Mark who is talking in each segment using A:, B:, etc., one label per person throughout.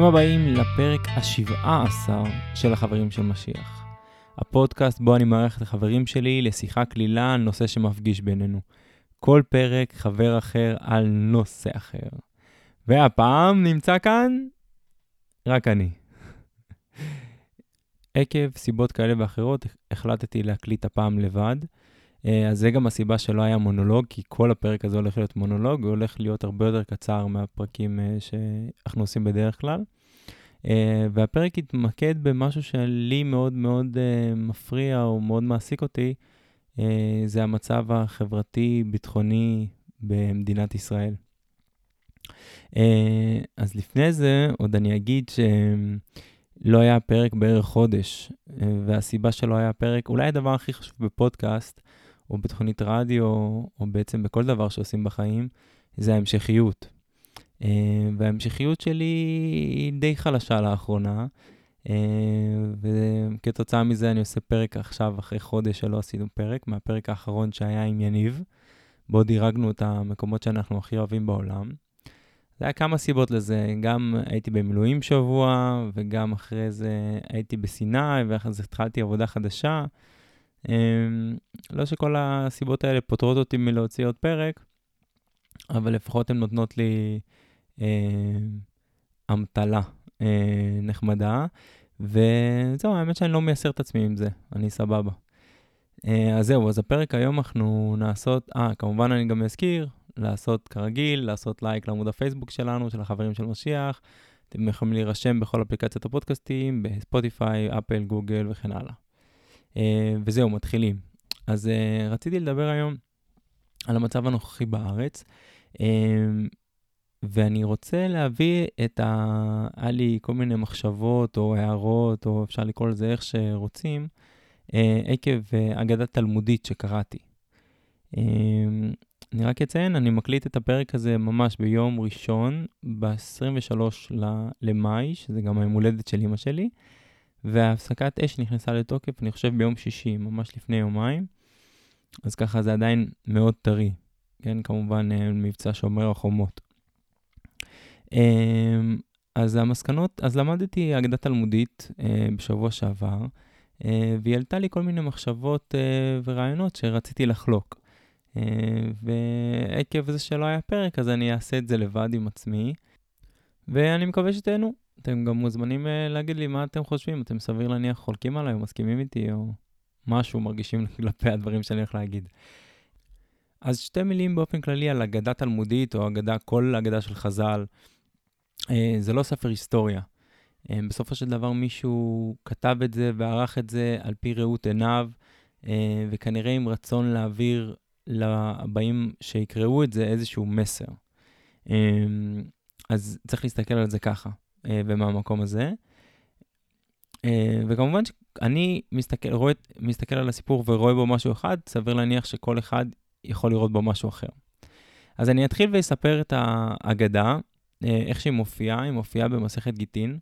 A: ברוכים הבאים לפרק השבעה עשר של החברים של משיח. הפודקאסט בו אני מארח את החברים שלי לשיחה קלילה על נושא שמפגיש בינינו. כל פרק חבר אחר על נושא אחר. והפעם נמצא כאן רק אני. עקב סיבות כאלה ואחרות החלטתי להקליט הפעם לבד. אה, אז זה גם הסיבה שלא היה מונולוג, כי כל הפרק הזה הולך להיות מונולוג, הוא הולך להיות הרבה יותר קצר מהפרקים אה, שאנחנו עושים בדרך כלל. אה, והפרק יתמקד במשהו שלי מאוד מאוד מפריע או מאוד מעסיק אותי, זה המצב החברתי-ביטחוני במדינת ישראל. אז לפני זה, עוד אני אגיד שלא היה פרק בערך חודש, והסיבה שלא היה פרק, אולי הדבר הכי חשוב בפודקאסט, או בתוכנית רדיו, או בעצם בכל דבר שעושים בחיים, זה ההמשכיות. אה, וההמשכיות שלי היא די חלשה לאחרונה, אה, וכתוצאה מזה אני עושה פרק עכשיו, אחרי חודש שלא עשינו פרק, מהפרק האחרון שהיה עם יניב, בו דירגנו את המקומות שאנחנו הכי אוהבים בעולם. זה היה כמה סיבות לזה, גם הייתי במילואים שבוע, וגם אחרי זה הייתי בסיני, ואחרי זה התחלתי עבודה חדשה. אמ, לא שכל הסיבות האלה פותרות אותי מלהוציא עוד פרק, אבל לפחות הן נותנות לי אה, אמתלה אה, נחמדה, וזהו, האמת שאני לא מייסר את עצמי עם זה, אני סבבה. אה, אז זהו, אז הפרק היום אנחנו נעשות, אה, כמובן אני גם אזכיר, לעשות כרגיל, לעשות לייק לעמוד הפייסבוק שלנו, של החברים של משיח. אתם יכולים להירשם בכל אפליקציות הפודקאסטים, בספוטיפיי, אפל, גוגל וכן הלאה. אה, וזהו, מתחילים. אז אה, רציתי לדבר היום על המצב הנוכחי בארץ, אה, ואני רוצה להביא את ה... היה לי כל מיני מחשבות או הערות, או אפשר לקרוא לזה איך שרוצים, עקב אגדה תלמודית שקראתי. אני רק אציין, אני מקליט את הפרק הזה ממש ביום ראשון, ב-23 למאי, שזה גם היום הולדת של אמא שלי. והפסקת אש נכנסה לתוקף, אני חושב, ביום שישי, ממש לפני יומיים. אז ככה זה עדיין מאוד טרי, כן? כמובן, אה, מבצע שומר החומות. אמ, אז המסקנות, אז למדתי אגדה תלמודית אה, בשבוע שעבר, אה, והיא העלתה לי כל מיני מחשבות ורעיונות שרציתי לחלוק. ועקב זה שלא היה פרק, אז אני אעשה את זה לבד עם עצמי, ואני מקווה שתהנו. אתם גם מוזמנים uh, להגיד לי מה אתם חושבים, אתם סביר להניח חולקים עליי או מסכימים איתי או משהו מרגישים כלפי הדברים שאני הולך להגיד. אז שתי מילים באופן כללי על אגדה תלמודית או אגדה, כל אגדה של חז"ל. Uh, זה לא ספר היסטוריה. Uh, בסופו של דבר מישהו כתב את זה וערך את זה על פי ראות עיניו, וכנראה עם רצון להעביר לבאים שיקראו את זה איזשהו מסר. אז צריך להסתכל על זה ככה. אה, ומהמקום הזה. אה, וכמובן שאני מסתכל, רואה, מסתכל על הסיפור ורואה בו משהו אחד, סביר להניח שכל אחד יכול לראות בו משהו אחר. אז אני אתחיל ואספר את האגדה, אה, איך שהיא מופיעה, היא מופיעה במסכת גיטין.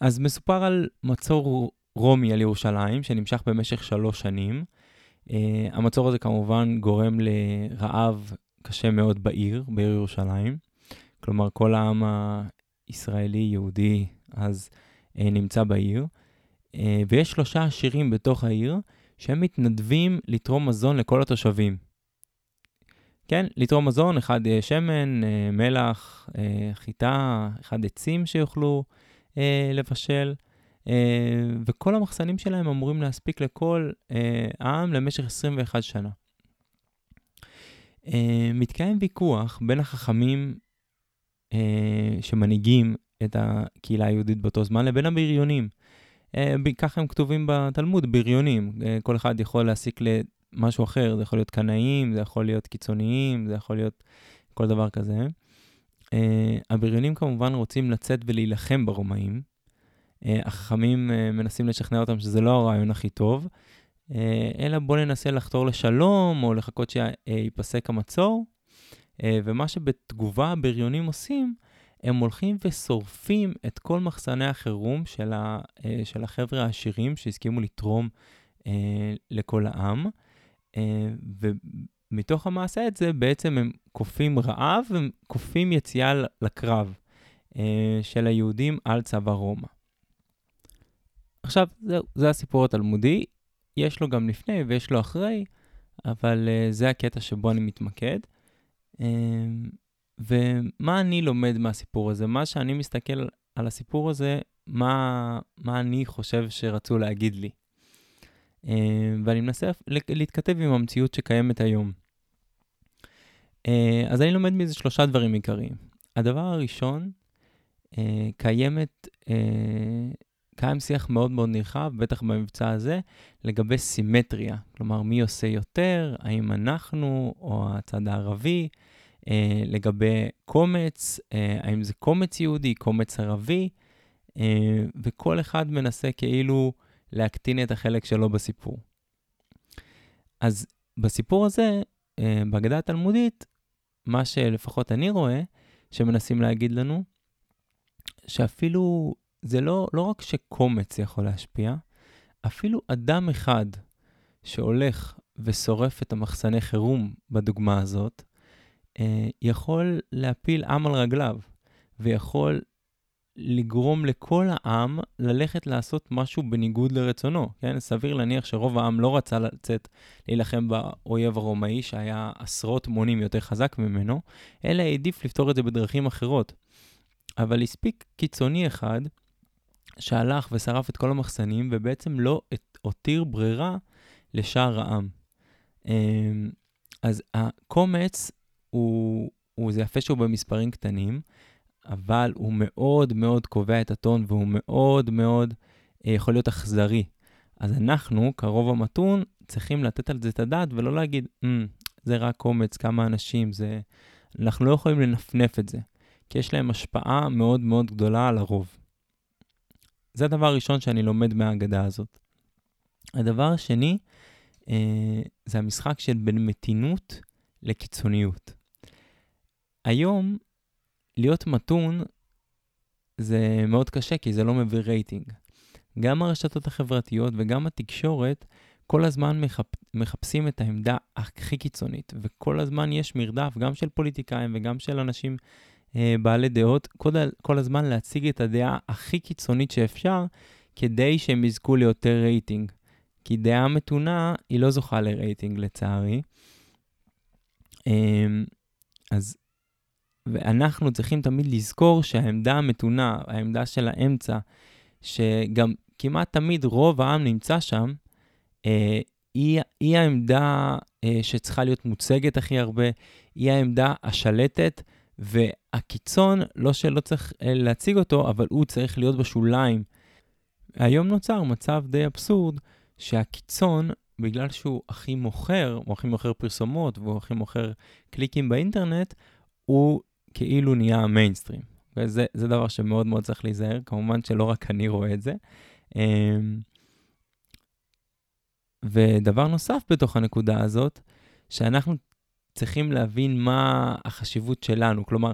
A: אז מסופר על מצור רומי על ירושלים, שנמשך במשך שלוש שנים. המצור הזה כמובן גורם לרעב קשה מאוד בעיר, בעיר ירושלים. כלומר, כל העם ישראלי, יהודי, אז אה, נמצא בעיר. אה, ויש שלושה עשירים בתוך העיר שהם מתנדבים לתרום מזון לכל התושבים. כן, לתרום מזון, אחד אה, שמן, אה, מלח, אה, חיטה, אחד עצים שיוכלו לבשל, וכל המחסנים שלהם אמורים להספיק לכל העם למשך 21 שנה. מתקיים ויכוח בין החכמים שמנהיגים את הקהילה היהודית באותו זמן, לבין הבריונים. אה, ככה הם כתובים בתלמוד, בריונים. אה, כל אחד יכול להסיק משהו אחר, זה יכול להיות קנאים, זה יכול להיות קיצוניים, זה יכול להיות כל דבר כזה. הבריונים כמובן רוצים לצאת ולהילחם ברומאים. החכמים מנסים לשכנע אותם שזה לא הרעיון הכי טוב, אלא בואו ננסה לחתור לשלום, או לחכות שייפסק המצור. Uh, ומה שבתגובה הבריונים עושים, הם הולכים ושורפים את כל מחסני החירום של, ה, uh, של החבר'ה העשירים שהסכימו לתרום uh, לכל העם. ומתוך המעשה הזה בעצם הם כופים רעב, הם כופים יציאה לקרב של היהודים על צבא רומא. עכשיו, זהו, זה הסיפור התלמודי, יש לו גם לפני ויש לו אחרי, אבל uh, זה הקטע שבו אני מתמקד. Uh, ומה אני לומד מהסיפור הזה? מה שאני מסתכל על הסיפור הזה, מה, מה אני חושב שרצו להגיד לי. Uh, ואני מנסה להתכתב עם המציאות שקיימת היום. Uh, אז אני לומד מזה שלושה דברים עיקריים. הדבר הראשון, uh, קיימת, uh, קיים שיח מאוד מאוד נרחב, בטח במבצע הזה, לגבי סימטריה. כלומר, מי עושה יותר, האם אנחנו או הצד הערבי, uh, לגבי קומץ, uh, האם זה קומץ יהודי, קומץ ערבי, uh, וכל אחד מנסה כאילו להקטין את החלק שלו בסיפור. אז בסיפור הזה, uh, בהגדה התלמודית, מה שלפחות אני רואה, שמנסים להגיד לנו, שאפילו, זה לא, לא רק שקומץ יכול להשפיע, אפילו אדם אחד שהולך ושורף את המחסני חירום בדוגמה הזאת, אה, יכול להפיל עם על רגליו, ויכול לגרום לכל העם ללכת לעשות משהו בניגוד לרצונו. כן? סביר להניח שרוב העם לא רצה לצאת להילחם באויב הרומאי, שהיה עשרות מונים יותר חזק ממנו, אלא העדיף לפתור את זה בדרכים אחרות. אבל הספיק קיצוני אחד, שהלך ושרף את כל המחסנים, ובעצם לא הותיר ברירה לשאר העם. אמ, אז הקומץ, הוא, הוא, זה יפה שהוא במספרים קטנים, אבל הוא מאוד מאוד קובע את הטון והוא מאוד מאוד אה, יכול להיות אכזרי. אז אנחנו, כרוב המתון, צריכים לתת על זה את הדעת ולא להגיד, mm, זה רק קומץ, כמה אנשים, זה... אנחנו לא יכולים לנפנף את זה, כי יש להם השפעה מאוד מאוד גדולה על הרוב. זה הדבר הראשון שאני לומד מהאגדה הזאת. הדבר השני, אה, זה המשחק של בין מתינות לקיצוניות. היום להיות מתון זה מאוד קשה, כי זה לא מביא רייטינג. גם הרשתות החברתיות וגם התקשורת כל הזמן מחפ... מחפשים את העמדה הכי קיצונית, וכל הזמן יש מרדף, גם של פוליטיקאים וגם של אנשים בעלי דעות, כל, כל הזמן להציג את הדעה הכי קיצונית שאפשר, כדי שהם יזכו ליותר רייטינג. כי דעה מתונה, היא לא זוכה לרייטינג לצערי. אה, אז ואנחנו צריכים תמיד לזכור שהעמדה המתונה, העמדה של האמצע, שגם כמעט תמיד רוב העם נמצא שם, אה, היא, היא העמדה אה, שצריכה להיות מוצגת הכי הרבה, היא העמדה השלטת, והקיצון, לא שלא צריך אה, להציג אותו, אבל הוא צריך להיות בשוליים. היום נוצר מצב די אבסורד, שהקיצון, בגלל שהוא הכי מוכר, הוא הכי מוכר פרסומות והוא הכי מוכר קליקים באינטרנט, הוא כאילו נהיה המיינסטרים. וזה דבר שמאוד מאוד צריך להיזהר, כמובן שלא רק אני רואה את זה. אמ, ודבר נוסף בתוך הנקודה הזאת, שאנחנו צריכים להבין מה החשיבות שלנו. כלומר,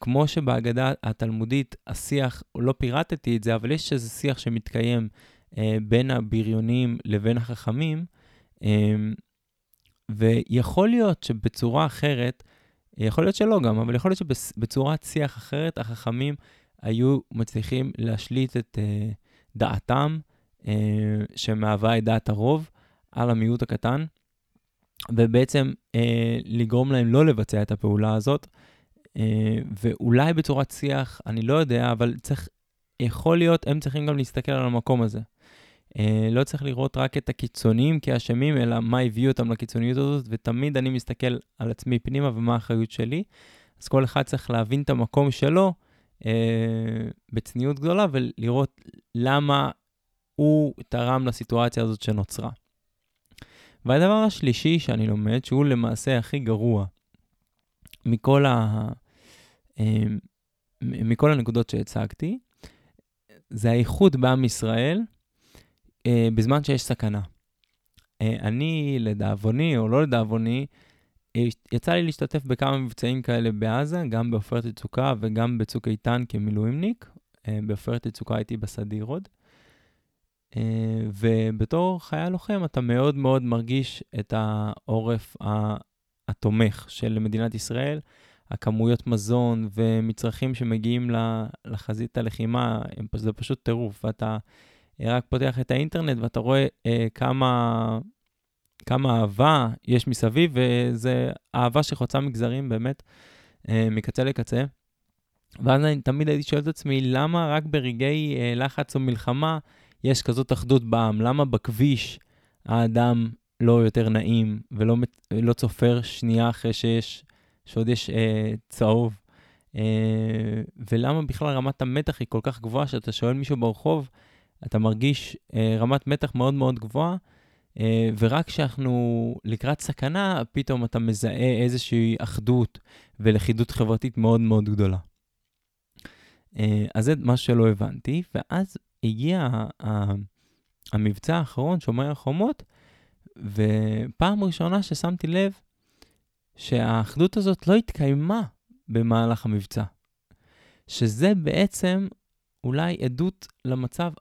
A: כמו שבהגדה התלמודית השיח, לא פירטתי את זה, אבל יש איזה שיח שמתקיים אה, בין הבריונים לבין החכמים, אה, ויכול להיות שבצורה אחרת, יכול להיות שלא גם, אבל יכול להיות שבצורת שיח אחרת, החכמים היו מצליחים להשליט את uh, דעתם, uh, שמהווה את דעת הרוב, על המיעוט הקטן, ובעצם uh, לגרום להם לא לבצע את הפעולה הזאת. Uh, ואולי בצורת שיח, אני לא יודע, אבל צריך, יכול להיות, הם צריכים גם להסתכל על המקום הזה. Uh, לא צריך לראות רק את הקיצוניים כאשמים, אלא מה הביא אותם לקיצוניות הזאת, ותמיד אני מסתכל על עצמי פנימה ומה האחריות שלי. אז כל אחד צריך להבין את המקום שלו uh, בצניעות גדולה ולראות למה הוא תרם לסיטואציה הזאת שנוצרה. והדבר השלישי שאני לומד, שהוא למעשה הכי גרוע מכל, ה... אמ, מכל הנקודות שהצגתי, זה האיחוד בעם ישראל אה, בזמן שיש סכנה. אה, אני, לדאבוני או לא לדאבוני, יצא לי להשתתף בכמה מבצעים כאלה בעזה, גם בעופרת יצוקה וגם בצוק איתן כמילואימניק. אה, בעופרת יצוקה הייתי בסדיר עוד. אה, ובתור חייל לוחם אתה מאוד מאוד מרגיש את העורף התומך של מדינת ישראל. הכמויות מזון ומצרכים שמגיעים לחזית הלחימה, זה פשוט טירוף. ואתה רק פותח את האינטרנט ואתה רואה אה, כמה, כמה אהבה יש מסביב, וזה אהבה שחוצה מגזרים באמת אה, מקצה לקצה. ואז אני תמיד הייתי שואל את עצמי, למה רק ברגעי אה, לחץ או מלחמה יש כזאת אחדות בעם? למה בכביש האדם לא יותר נעים ולא לא צופר שנייה אחרי שיש, שעוד יש אה, צהוב? אה, ולמה בכלל רמת המתח היא כל כך גבוהה, שאתה שואל מישהו ברחוב, אתה מרגיש אה, רמת מתח מאוד מאוד גבוהה, אה, ורק כשאנחנו לקראת סכנה, פתאום אתה מזהה איזושהי אחדות ולכידות חברתית מאוד מאוד גדולה. אה, אז זה משהו שלא הבנתי, ואז הגיע המבצע האחרון, שומר החומות, ופעם ראשונה ששמתי לב שהאחדות הזאת לא התקיימה במהלך המבצע. שזה בעצם אולי עדות למצב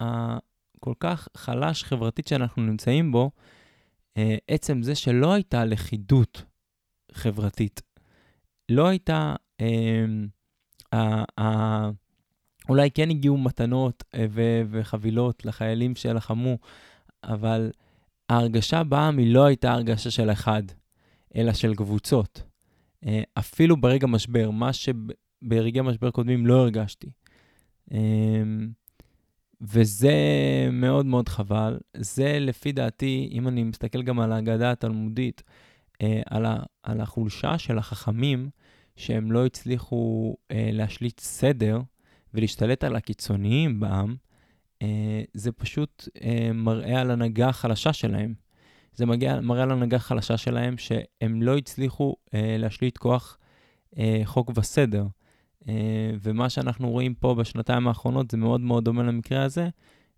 A: הכל כך חלש חברתית שאנחנו נמצאים בו, אה, עצם זה שלא הייתה לכידות חברתית. לא הייתה, אה, אולי כן הגיעו מתנות אה, ו- וחבילות לחיילים שלחמו, אבל ההרגשה בעם היא לא הייתה הרגשה של אחד, אלא של קבוצות. אה, אפילו ברגע משבר, מה שברגעי משבר קודמים לא הרגשתי. אה, וזה מאוד מאוד חבל. זה לפי דעתי, אם אני מסתכל גם על ההגדה התלמודית, אה, על, ה, על החולשה של החכמים, שהם לא הצליחו להשליט סדר ולהשתלט על הקיצוניים בעם, אה, זה פשוט אה, מראה על הנהגה החלשה שלהם. זה מגיע, מראה על הנהגה החלשה שלהם שהם לא הצליחו אה, להשליט כוח חוק וסדר. ומה שאנחנו רואים פה בשנתיים האחרונות זה מאוד מאוד דומה למקרה הזה,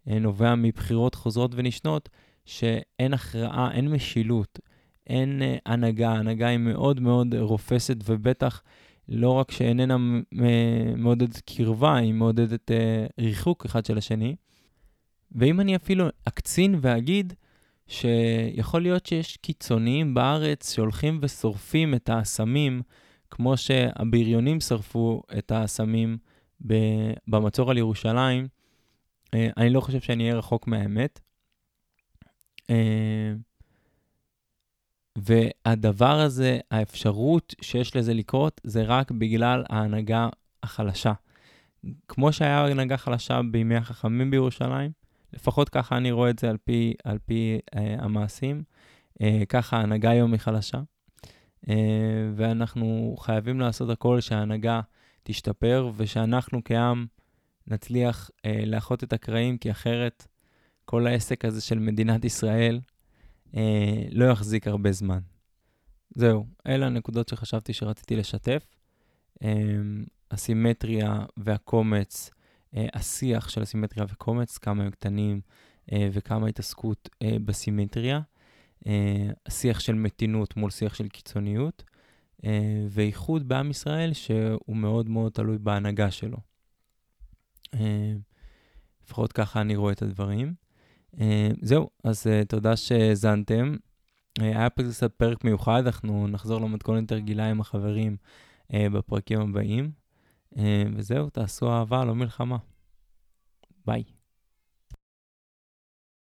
A: נובע מבחירות חוזרות ונשנות, שאין הכרעה, אין משילות, אין הנהגה, ההנהגה היא מאוד מאוד רופסת, ובטח לא רק שאיננה מעודדת קרבה, היא מעודדת ריחוק אחד של השני. ואם אני אפילו אקצין ואגיד שיכול להיות שיש קיצוניים בארץ שהולכים ושורפים את האסמים, כמו שהבריונים שרפו את האסמים במצור על ירושלים, אה, אני לא חושב שאני אהיה רחוק מהאמת. והדבר הזה, האפשרות שיש לזה לקרות, זה רק בגלל ההנהגה החלשה. כמו שהיה הנהגה חלשה בימי החכמים בירושלים, לפחות ככה אני רואה את זה על פי, על פי אה, המעשים, אה, ככה ההנהגה היום היא חלשה. אה, ואנחנו חייבים לעשות הכל שההנהגה תשתפר ושאנחנו כעם נצליח אה, לאחות את הקרעים, כי אחרת כל העסק הזה של מדינת ישראל אה, לא יחזיק הרבה זמן. זהו, אלה הנקודות שחשבתי שרציתי לשתף. הסימטריה והקומץ, השיח של הסימטריה וקומץ, כמה הם קטנים וכמה התעסקות בסימטריה. אה, שיח של מתינות מול שיח של קיצוניות, אה, ואיחוד בעם ישראל שהוא מאוד מאוד תלוי בהנהגה שלו. אה, לפחות ככה אני רואה את הדברים. זהו, אז תודה שהאזנתם. היה פה קצת פרק מיוחד, אנחנו נחזור למתכונת רגילה עם החברים בפרקים הבאים. וזהו, תעשו אהבה, לא מלחמה. ביי.